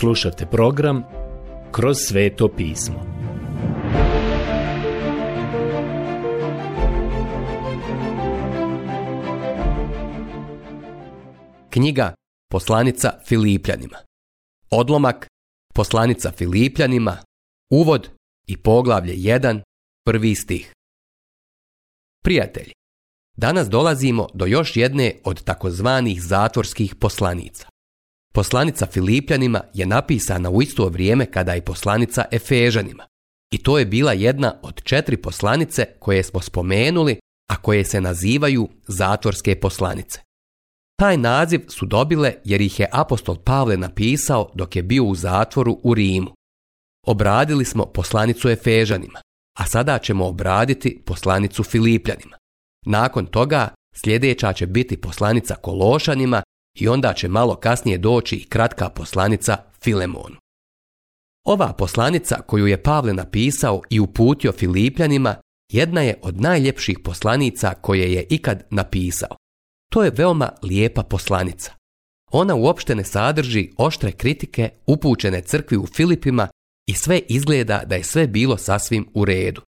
Slušajte program Kroz sveto pismo. Knjiga Poslanica Filipljanima. Odlomak Poslanica Filipljanima. Uvod i poglavlje 1, prvi stih. Prijatelji, danas dolazimo do još jedne od takozvanih zatvorskih poslanica. Poslanica Filipljanima je napisana u isto vrijeme kada i poslanica Efežanima. I to je bila jedna od četiri poslanice koje smo spomenuli, a koje se nazivaju zatvorske poslanice. Taj naziv su dobile jer ih je apostol Pavle napisao dok je bio u zatvoru u Rimu. Obradili smo poslanicu Efežanima, a sada ćemo obraditi poslanicu Filipljanima. Nakon toga sljedeća će biti poslanica Kološanima i onda će malo kasnije doći i kratka poslanica Filemonu. Ova poslanica koju je Pavle napisao i uputio Filipljanima jedna je od najljepših poslanica koje je ikad napisao. To je veoma lijepa poslanica. Ona uopšte ne sadrži oštre kritike upućene crkvi u Filipima i sve izgleda da je sve bilo sasvim u redu.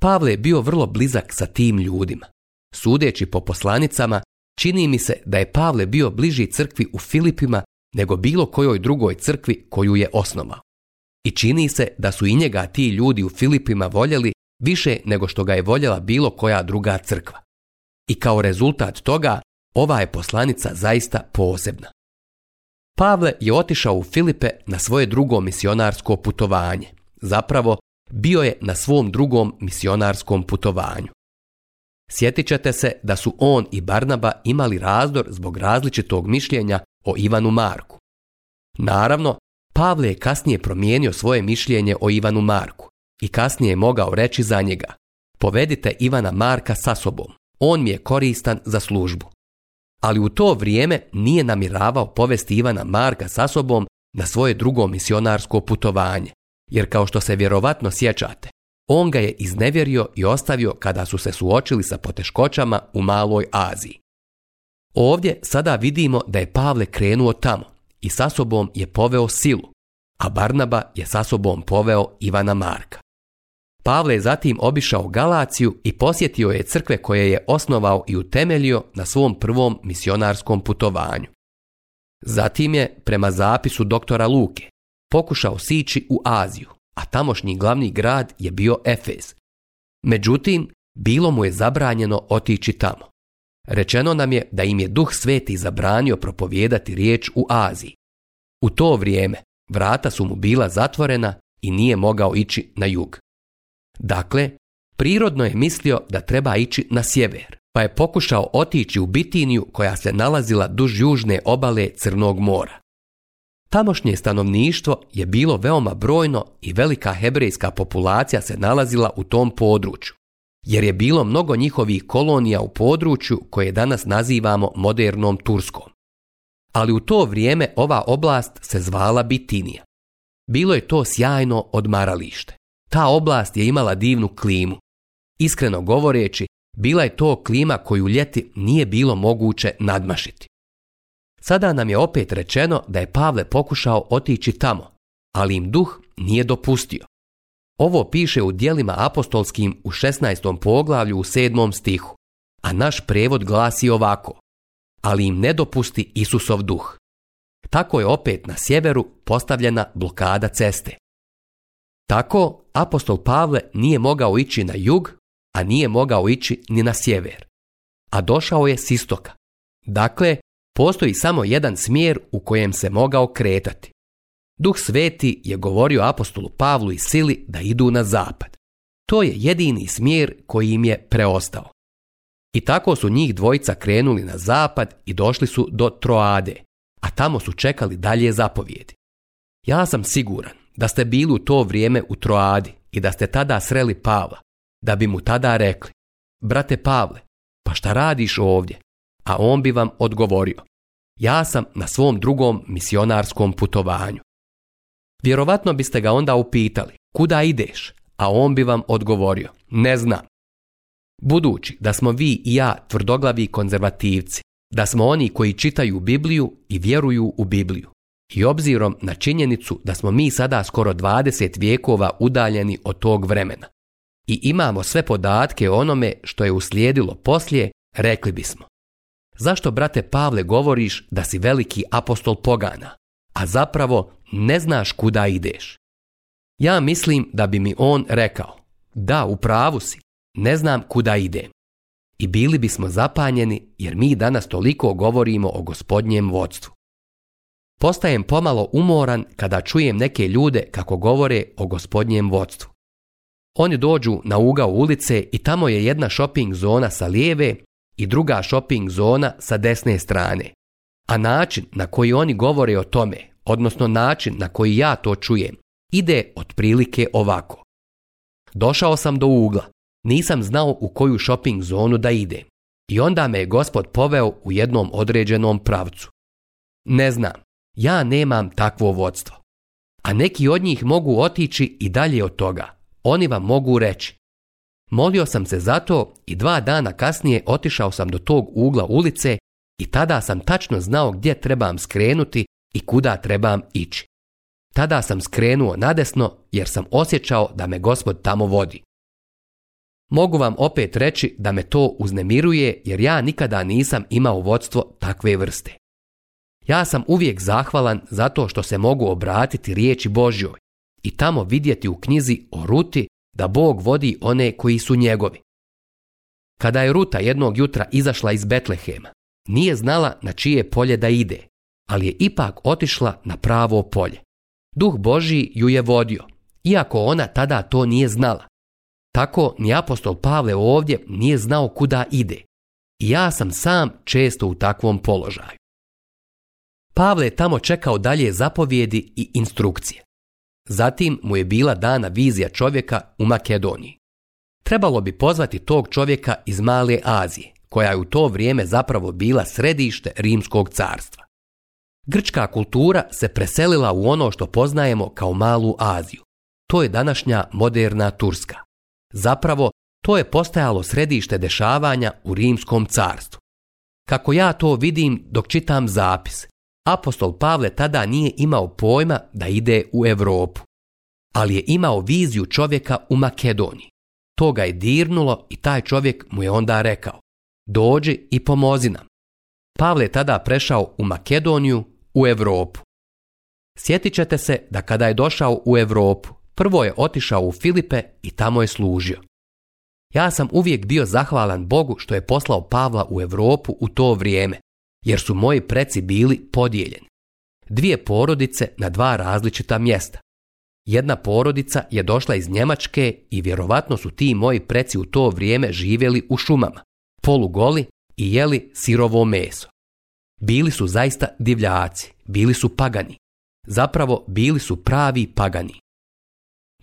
Pavle je bio vrlo blizak sa tim ljudima. Sudeći po poslanicama, Čini mi se da je Pavle bio bliži crkvi u Filipima nego bilo kojoj drugoj crkvi koju je osnovao. I čini se da su i njega ti ljudi u Filipima voljeli više nego što ga je voljela bilo koja druga crkva. I kao rezultat toga, ova je poslanica zaista posebna. Pavle je otišao u Filipe na svoje drugo misionarsko putovanje. Zapravo, bio je na svom drugom misionarskom putovanju. Sjetit ćete se da su on i Barnaba imali razdor zbog različitog mišljenja o Ivanu Marku. Naravno, Pavle je kasnije promijenio svoje mišljenje o Ivanu Marku i kasnije je mogao reći za njega Povedite Ivana Marka sa sobom, on mi je koristan za službu. Ali u to vrijeme nije namiravao povesti Ivana Marka sa sobom na svoje drugo misionarsko putovanje, jer kao što se vjerovatno sjećate, on ga je iznevjerio i ostavio kada su se suočili sa poteškoćama u Maloj Aziji. Ovdje sada vidimo da je Pavle krenuo tamo i sa sobom je poveo silu, a Barnaba je sa sobom poveo Ivana Marka. Pavle je zatim obišao Galaciju i posjetio je crkve koje je osnovao i utemeljio na svom prvom misionarskom putovanju. Zatim je, prema zapisu doktora Luke, pokušao sići u Aziju, a tamošnji glavni grad je bio Efez. Međutim, bilo mu je zabranjeno otići tamo. Rečeno nam je da im je duh sveti zabranio propovijedati riječ u Aziji. U to vrijeme vrata su mu bila zatvorena i nije mogao ići na jug. Dakle, prirodno je mislio da treba ići na sjever, pa je pokušao otići u Bitiniju koja se nalazila duž južne obale Crnog mora. Tamošnje stanovništvo je bilo veoma brojno i velika hebrejska populacija se nalazila u tom području, jer je bilo mnogo njihovih kolonija u području koje danas nazivamo modernom Turskom. Ali u to vrijeme ova oblast se zvala Bitinija. Bilo je to sjajno odmaralište. Ta oblast je imala divnu klimu. Iskreno govoreći, bila je to klima koju ljeti nije bilo moguće nadmašiti. Sada nam je opet rečeno da je Pavle pokušao otići tamo, ali im duh nije dopustio. Ovo piše u dijelima apostolskim u 16. poglavlju u 7. stihu, a naš prevod glasi ovako. Ali im ne dopusti Isusov duh. Tako je opet na sjeveru postavljena blokada ceste. Tako apostol Pavle nije mogao ići na jug, a nije mogao ići ni na sjever. A došao je s istoka. Dakle, Postoji samo jedan smjer u kojem se mogao kretati. Duh Sveti je govorio apostolu Pavlu i Sili da idu na zapad. To je jedini smjer koji im je preostao. I tako su njih dvojica krenuli na zapad i došli su do Troade, a tamo su čekali dalje zapovjedi. Ja sam siguran da ste bili u to vrijeme u Troadi i da ste tada sreli Pavla, da bi mu tada rekli, brate Pavle, pa šta radiš ovdje? a on bi vam odgovorio. Ja sam na svom drugom misionarskom putovanju. Vjerovatno biste ga onda upitali, kuda ideš? A on bi vam odgovorio, ne znam. Budući da smo vi i ja tvrdoglavi konzervativci, da smo oni koji čitaju Bibliju i vjeruju u Bibliju. I obzirom na činjenicu da smo mi sada skoro 20 vijekova udaljeni od tog vremena. I imamo sve podatke o onome što je uslijedilo poslije, rekli bismo zašto brate Pavle govoriš da si veliki apostol pogana, a zapravo ne znaš kuda ideš? Ja mislim da bi mi on rekao, da, u pravu si, ne znam kuda idem. I bili bismo zapanjeni jer mi danas toliko govorimo o gospodnjem vodstvu. Postajem pomalo umoran kada čujem neke ljude kako govore o gospodnjem vodstvu. Oni dođu na ugao ulice i tamo je jedna shopping zona sa lijeve, i druga shopping zona sa desne strane. A način na koji oni govore o tome, odnosno način na koji ja to čujem, ide otprilike ovako. Došao sam do ugla, nisam znao u koju shopping zonu da idem. I onda me je gospod poveo u jednom određenom pravcu. Ne znam, ja nemam takvo vodstvo. A neki od njih mogu otići i dalje od toga. Oni vam mogu reći, Molio sam se zato i dva dana kasnije otišao sam do tog ugla ulice i tada sam tačno znao gdje trebam skrenuti i kuda trebam ići. Tada sam skrenuo nadesno jer sam osjećao da me gospod tamo vodi. Mogu vam opet reći da me to uznemiruje jer ja nikada nisam imao vodstvo takve vrste. Ja sam uvijek zahvalan zato što se mogu obratiti riječi Božjoj i tamo vidjeti u knjizi o ruti da Bog vodi one koji su njegovi. Kada je Ruta jednog jutra izašla iz Betlehema, nije znala na čije polje da ide, ali je ipak otišla na pravo polje. Duh Božji ju je vodio, iako ona tada to nije znala. Tako ni apostol Pavle ovdje nije znao kuda ide. I ja sam sam često u takvom položaju. Pavle je tamo čekao dalje zapovjedi i instrukcije. Zatim mu je bila dana vizija čovjeka u Makedoniji. Trebalo bi pozvati tog čovjeka iz Male Azije, koja je u to vrijeme zapravo bila središte Rimskog carstva. Grčka kultura se preselila u ono što poznajemo kao Malu Aziju. To je današnja moderna Turska. Zapravo, to je postajalo središte dešavanja u Rimskom carstvu. Kako ja to vidim dok čitam zapis, Apostol Pavle tada nije imao pojma da ide u Europu, ali je imao viziju čovjeka u Makedoniji. To ga je dirnulo i taj čovjek mu je onda rekao, dođi i pomozi nam. Pavle je tada prešao u Makedoniju, u Europu. Sjetit ćete se da kada je došao u Europu, prvo je otišao u Filipe i tamo je služio. Ja sam uvijek bio zahvalan Bogu što je poslao Pavla u Europu u to vrijeme, jer su moji preci bili podijeljeni. Dvije porodice na dva različita mjesta. Jedna porodica je došla iz Njemačke i vjerovatno su ti moji preci u to vrijeme živjeli u šumama, polugoli i jeli sirovo meso. Bili su zaista divljaci, bili su pagani. Zapravo bili su pravi pagani.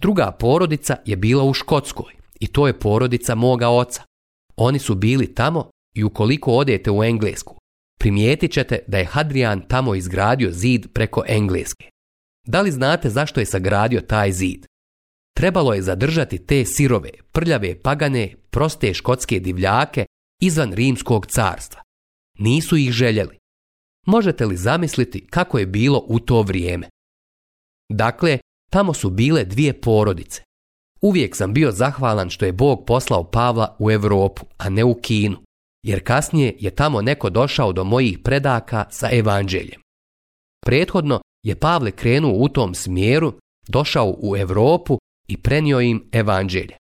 Druga porodica je bila u Škotskoj i to je porodica moga oca. Oni su bili tamo i ukoliko odete u Englesku, primijetit ćete da je Hadrian tamo izgradio zid preko Engleske. Da li znate zašto je sagradio taj zid? Trebalo je zadržati te sirove, prljave pagane, proste škotske divljake izvan rimskog carstva. Nisu ih željeli. Možete li zamisliti kako je bilo u to vrijeme? Dakle, tamo su bile dvije porodice. Uvijek sam bio zahvalan što je Bog poslao Pavla u Europu, a ne u Kinu jer kasnije je tamo neko došao do mojih predaka sa evanđeljem. Prethodno je Pavle krenuo u tom smjeru, došao u Europu i prenio im evanđelje.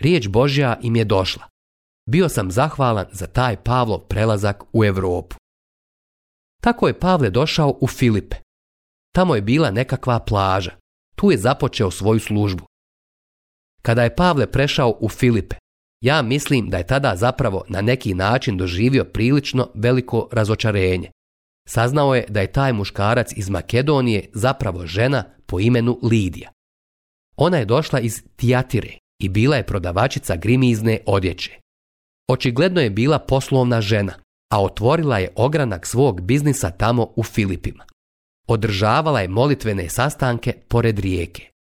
Riječ Božja im je došla. Bio sam zahvalan za taj Pavlov prelazak u Europu. Tako je Pavle došao u Filipe. Tamo je bila nekakva plaža. Tu je započeo svoju službu. Kada je Pavle prešao u Filipe, ja mislim da je tada zapravo na neki način doživio prilično veliko razočarenje. Saznao je da je taj muškarac iz Makedonije zapravo žena po imenu Lidija. Ona je došla iz Tijatire i bila je prodavačica grimizne odjeće. Očigledno je bila poslovna žena, a otvorila je ogranak svog biznisa tamo u Filipima. Održavala je molitvene sastanke pored rijeke.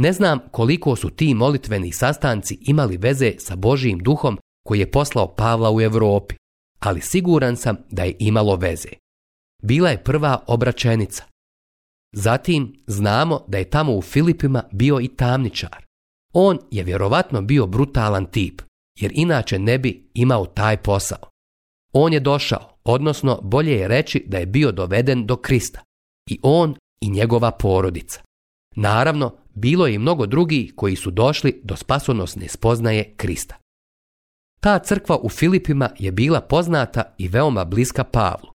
Ne znam koliko su ti molitveni sastanci imali veze sa Božijim duhom koji je poslao Pavla u Europi, ali siguran sam da je imalo veze. Bila je prva obraćenica. Zatim znamo da je tamo u Filipima bio i tamničar. On je vjerovatno bio brutalan tip, jer inače ne bi imao taj posao. On je došao, odnosno bolje je reći da je bio doveden do Krista. I on i njegova porodica. Naravno bilo je i mnogo drugih koji su došli do spasonosne spoznaje Krista. Ta crkva u Filipima je bila poznata i veoma bliska Pavlu.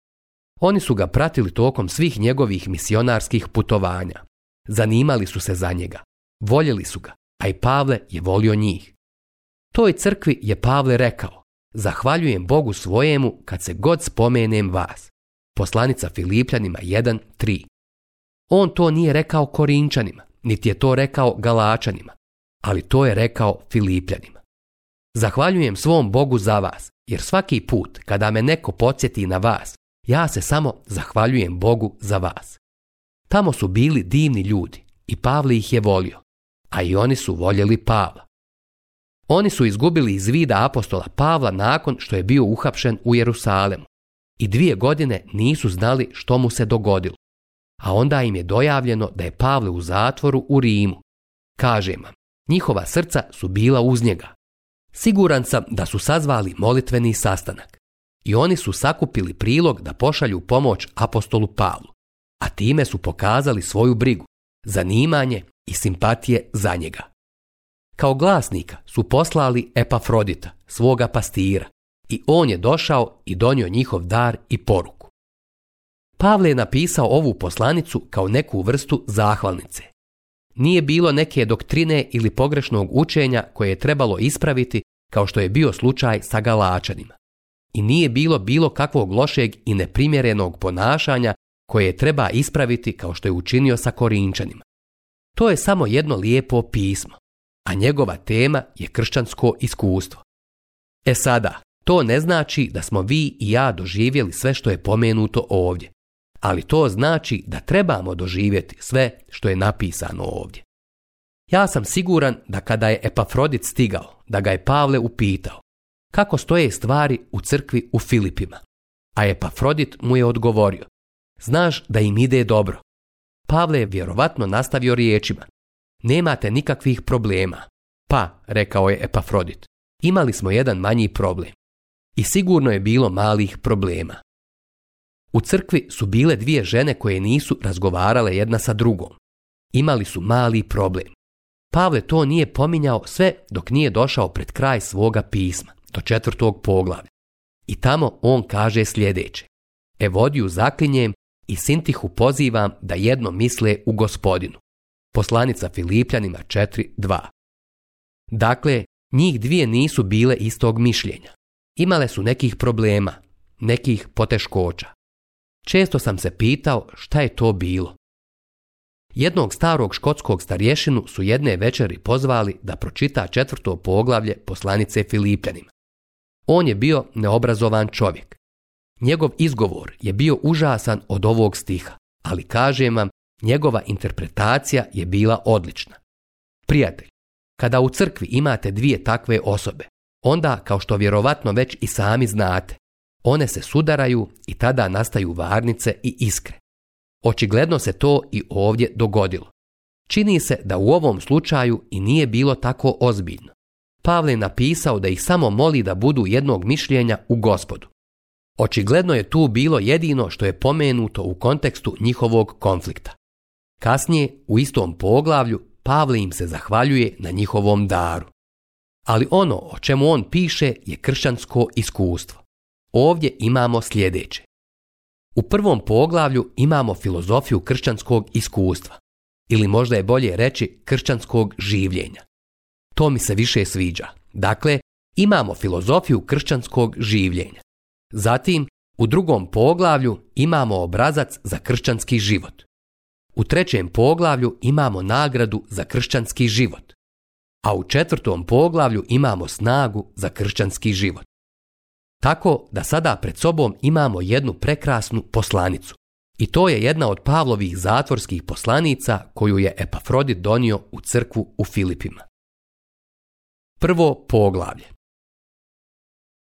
Oni su ga pratili tokom svih njegovih misionarskih putovanja. Zanimali su se za njega, voljeli su ga, a i Pavle je volio njih. Toj crkvi je Pavle rekao, zahvaljujem Bogu svojemu kad se god spomenem vas. Poslanica Filipljanima 1.3 On to nije rekao Korinčanima, niti je to rekao Galačanima, ali to je rekao Filipljanima. Zahvaljujem svom Bogu za vas, jer svaki put kada me neko podsjeti na vas, ja se samo zahvaljujem Bogu za vas. Tamo su bili divni ljudi i Pavli ih je volio, a i oni su voljeli Pavla. Oni su izgubili iz vida apostola Pavla nakon što je bio uhapšen u Jerusalemu i dvije godine nisu znali što mu se dogodilo a onda im je dojavljeno da je Pavle u zatvoru u Rimu. Kažem vam, njihova srca su bila uz njega. Siguran sam da su sazvali molitveni sastanak i oni su sakupili prilog da pošalju pomoć apostolu Pavlu, a time su pokazali svoju brigu, zanimanje i simpatije za njega. Kao glasnika su poslali Epafrodita, svoga pastira, i on je došao i donio njihov dar i poruku. Pavle je napisao ovu poslanicu kao neku vrstu zahvalnice. Nije bilo neke doktrine ili pogrešnog učenja koje je trebalo ispraviti kao što je bio slučaj sa Galačanima. I nije bilo bilo kakvog lošeg i neprimjerenog ponašanja koje je treba ispraviti kao što je učinio sa Korinčanima. To je samo jedno lijepo pismo, a njegova tema je kršćansko iskustvo. E sada, to ne znači da smo vi i ja doživjeli sve što je pomenuto ovdje ali to znači da trebamo doživjeti sve što je napisano ovdje. Ja sam siguran da kada je Epafrodit stigao, da ga je Pavle upitao kako stoje stvari u crkvi u Filipima. A Epafrodit mu je odgovorio, znaš da im ide dobro. Pavle je vjerovatno nastavio riječima, nemate nikakvih problema. Pa, rekao je Epafrodit, imali smo jedan manji problem. I sigurno je bilo malih problema, u crkvi su bile dvije žene koje nisu razgovarale jedna sa drugom. Imali su mali problem. Pavle to nije pominjao sve dok nije došao pred kraj svoga pisma, do četvrtog poglavlja. I tamo on kaže sljedeće. Evodiju zaklinjem i Sintihu pozivam da jedno misle u gospodinu. Poslanica Filipljanima 4.2 Dakle, njih dvije nisu bile istog mišljenja. Imale su nekih problema, nekih poteškoća. Često sam se pitao šta je to bilo. Jednog starog škotskog starješinu su jedne večeri pozvali da pročita četvrto poglavlje poslanice Filipljanima. On je bio neobrazovan čovjek. Njegov izgovor je bio užasan od ovog stiha, ali kažem vam, njegova interpretacija je bila odlična. Prijatelj, kada u crkvi imate dvije takve osobe, onda, kao što vjerovatno već i sami znate, one se sudaraju i tada nastaju varnice i iskre. Očigledno se to i ovdje dogodilo. Čini se da u ovom slučaju i nije bilo tako ozbiljno. Pavle je napisao da ih samo moli da budu jednog mišljenja u gospodu. Očigledno je tu bilo jedino što je pomenuto u kontekstu njihovog konflikta. Kasnije, u istom poglavlju, Pavle im se zahvaljuje na njihovom daru. Ali ono o čemu on piše je kršćansko iskustvo. Ovdje imamo sljedeće. U prvom poglavlju imamo filozofiju kršćanskog iskustva, ili možda je bolje reći kršćanskog življenja. To mi se više sviđa. Dakle, imamo filozofiju kršćanskog življenja. Zatim, u drugom poglavlju imamo obrazac za kršćanski život. U trećem poglavlju imamo nagradu za kršćanski život. A u četvrtom poglavlju imamo snagu za kršćanski život. Tako da sada pred sobom imamo jednu prekrasnu poslanicu. I to je jedna od Pavlovih zatvorskih poslanica koju je Epafrodit donio u crkvu u Filipima. Prvo poglavlje.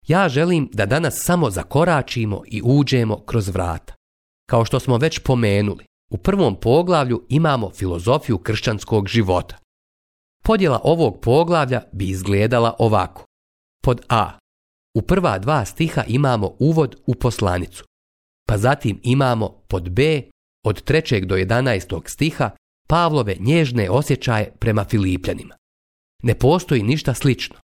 Ja želim da danas samo zakoračimo i uđemo kroz vrata. Kao što smo već pomenuli, u prvom poglavlju imamo filozofiju kršćanskog života. Podjela ovog poglavlja bi izgledala ovako. Pod A. U prva dva stiha imamo uvod u poslanicu, pa zatim imamo pod B od 3. do 11. stiha Pavlove nježne osjećaje prema Filipljanima. Ne postoji ništa slično.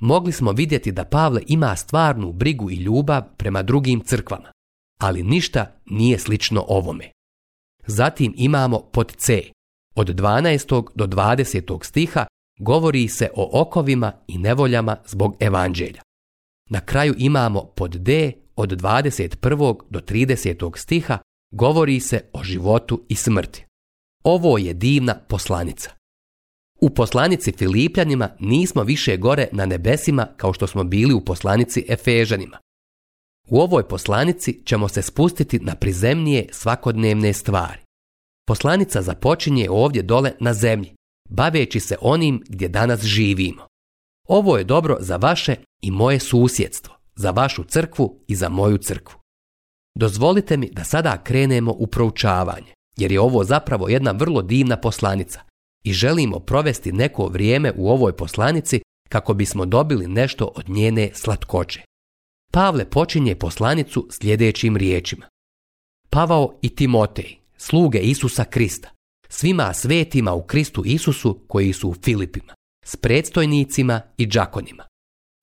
Mogli smo vidjeti da Pavle ima stvarnu brigu i ljubav prema drugim crkvama, ali ništa nije slično ovome. Zatim imamo pod C. Od 12. do 20. stiha govori se o okovima i nevoljama zbog evanđelja. Na kraju imamo pod D od 21. do 30. stiha govori se o životu i smrti. Ovo je divna poslanica. U poslanici Filipljanima nismo više gore na nebesima kao što smo bili u poslanici Efežanima. U ovoj poslanici ćemo se spustiti na prizemnije svakodnevne stvari. Poslanica započinje ovdje dole na zemlji, baveći se onim gdje danas živimo. Ovo je dobro za vaše i moje susjedstvo, za vašu crkvu i za moju crkvu. Dozvolite mi da sada krenemo u proučavanje, jer je ovo zapravo jedna vrlo divna poslanica i želimo provesti neko vrijeme u ovoj poslanici kako bismo dobili nešto od njene slatkoće. Pavle počinje poslanicu sljedećim riječima. Pavao i Timotej, sluge Isusa Krista, svima svetima u Kristu Isusu koji su u Filipima s predstojnicima i džakonima.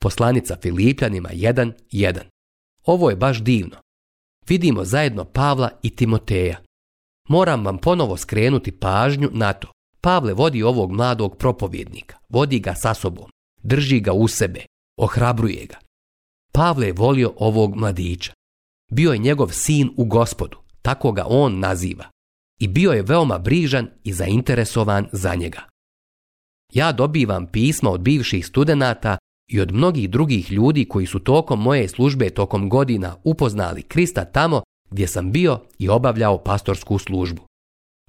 Poslanica Filipljanima 1.1. Ovo je baš divno. Vidimo zajedno Pavla i Timoteja. Moram vam ponovo skrenuti pažnju na to. Pavle vodi ovog mladog propovjednika, vodi ga sa sobom, drži ga u sebe, ohrabruje ga. Pavle je volio ovog mladića. Bio je njegov sin u gospodu, tako ga on naziva. I bio je veoma brižan i zainteresovan za njega. Ja dobivam pisma od bivših studenata i od mnogih drugih ljudi koji su tokom moje službe tokom godina upoznali Krista tamo gdje sam bio i obavljao pastorsku službu.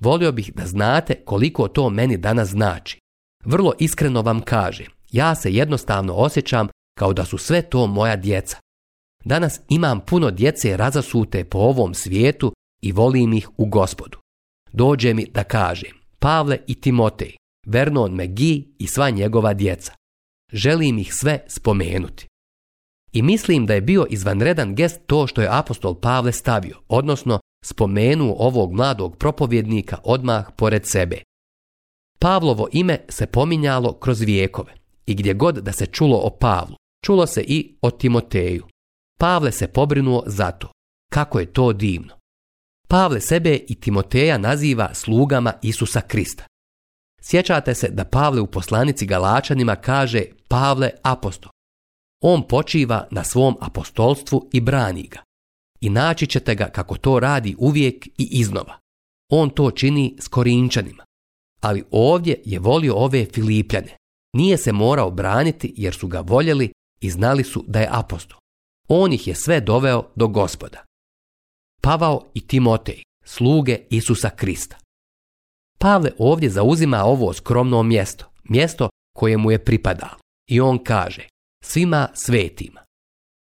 Volio bih da znate koliko to meni danas znači. Vrlo iskreno vam kažem, ja se jednostavno osjećam kao da su sve to moja djeca. Danas imam puno djece razasute po ovom svijetu i volim ih u gospodu. Dođe mi da kažem, Pavle i Timotej, Vernon McGee i sva njegova djeca. Želim ih sve spomenuti. I mislim da je bio izvanredan gest to što je apostol Pavle stavio, odnosno spomenuo ovog mladog propovjednika odmah pored sebe. Pavlovo ime se pominjalo kroz vijekove i gdje god da se čulo o Pavlu, čulo se i o Timoteju. Pavle se pobrinuo za to. Kako je to divno. Pavle sebe i Timoteja naziva slugama Isusa Krista. Sjećate se da Pavle u poslanici Galačanima kaže Pavle apostol. On počiva na svom apostolstvu i brani ga. I naći ćete ga kako to radi uvijek i iznova. On to čini s korinčanima. Ali ovdje je volio ove Filipljane. Nije se morao braniti jer su ga voljeli i znali su da je apostol. On ih je sve doveo do gospoda. Pavao i Timotej, sluge Isusa Krista. Pavle ovdje zauzima ovo skromno mjesto, mjesto koje mu je pripadalo. I on kaže, svima svetima.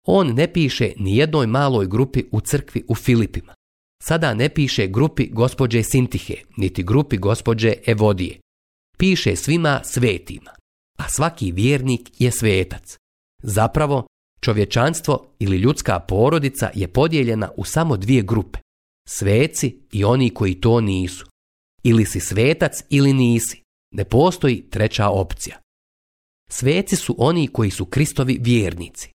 On ne piše ni jednoj maloj grupi u crkvi u Filipima. Sada ne piše grupi gospođe Sintihe, niti grupi gospođe Evodije. Piše svima svetima, a svaki vjernik je svetac. Zapravo, čovječanstvo ili ljudska porodica je podijeljena u samo dvije grupe. Sveci i oni koji to nisu. Ili si svetac ili nisi. Ne postoji treća opcija. Sveci su oni koji su Kristovi vjernici.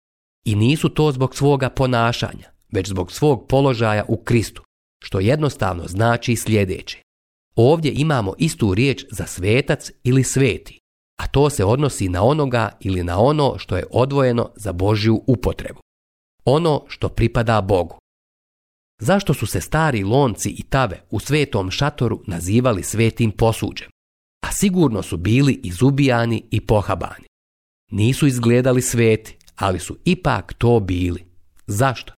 I nisu to zbog svoga ponašanja, već zbog svog položaja u Kristu, što jednostavno znači sljedeće. Ovdje imamo istu riječ za svetac ili sveti, a to se odnosi na onoga ili na ono što je odvojeno za Božju upotrebu. Ono što pripada Bogu zašto su se stari lonci i tave u svetom šatoru nazivali svetim posuđem, a sigurno su bili izubijani i pohabani. Nisu izgledali sveti, ali su ipak to bili. Zašto?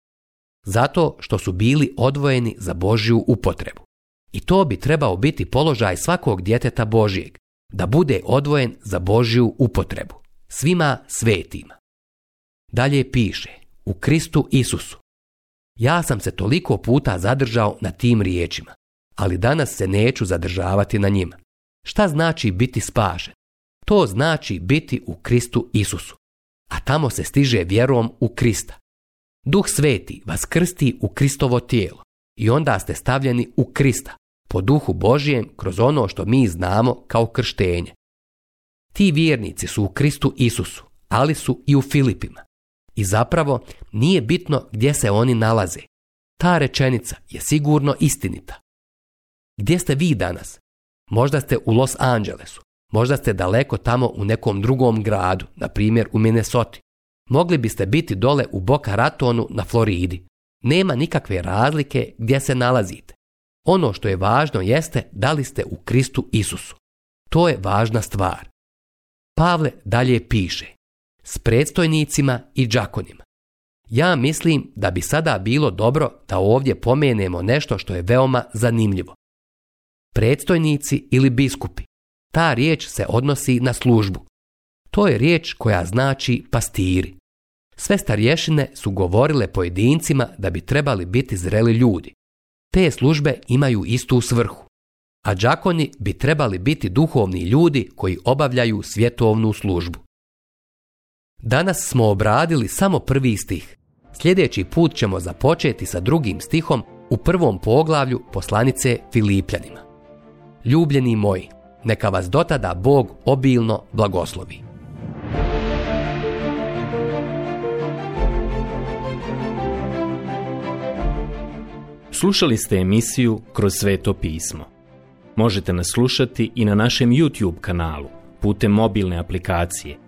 Zato što su bili odvojeni za Božju upotrebu. I to bi trebao biti položaj svakog djeteta Božijeg, da bude odvojen za Božju upotrebu, svima svetima. Dalje piše, u Kristu Isusu, ja sam se toliko puta zadržao na tim riječima, ali danas se neću zadržavati na njima. Šta znači biti spašen? To znači biti u Kristu Isusu, a tamo se stiže vjerom u Krista. Duh sveti vas krsti u Kristovo tijelo i onda ste stavljeni u Krista, po duhu Božijem kroz ono što mi znamo kao krštenje. Ti vjernici su u Kristu Isusu, ali su i u Filipima i zapravo nije bitno gdje se oni nalaze. Ta rečenica je sigurno istinita. Gdje ste vi danas? Možda ste u Los Angelesu, možda ste daleko tamo u nekom drugom gradu, na primjer u Minnesota. Mogli biste biti dole u Boca Ratonu na Floridi. Nema nikakve razlike gdje se nalazite. Ono što je važno jeste da li ste u Kristu Isusu. To je važna stvar. Pavle dalje piše s predstojnicima i džakonima. Ja mislim da bi sada bilo dobro da ovdje pomenemo nešto što je veoma zanimljivo. Predstojnici ili biskupi. Ta riječ se odnosi na službu. To je riječ koja znači pastiri. Sve starješine su govorile pojedincima da bi trebali biti zreli ljudi. Te službe imaju istu svrhu. A džakoni bi trebali biti duhovni ljudi koji obavljaju svjetovnu službu. Danas smo obradili samo prvi stih. Sljedeći put ćemo započeti sa drugim stihom u prvom poglavlju poslanice Filipljanima. Ljubljeni moji, neka vas dotada Bog obilno blagoslovi. Slušali ste emisiju Kroz sveto pismo. Možete nas slušati i na našem YouTube kanalu putem mobilne aplikacije –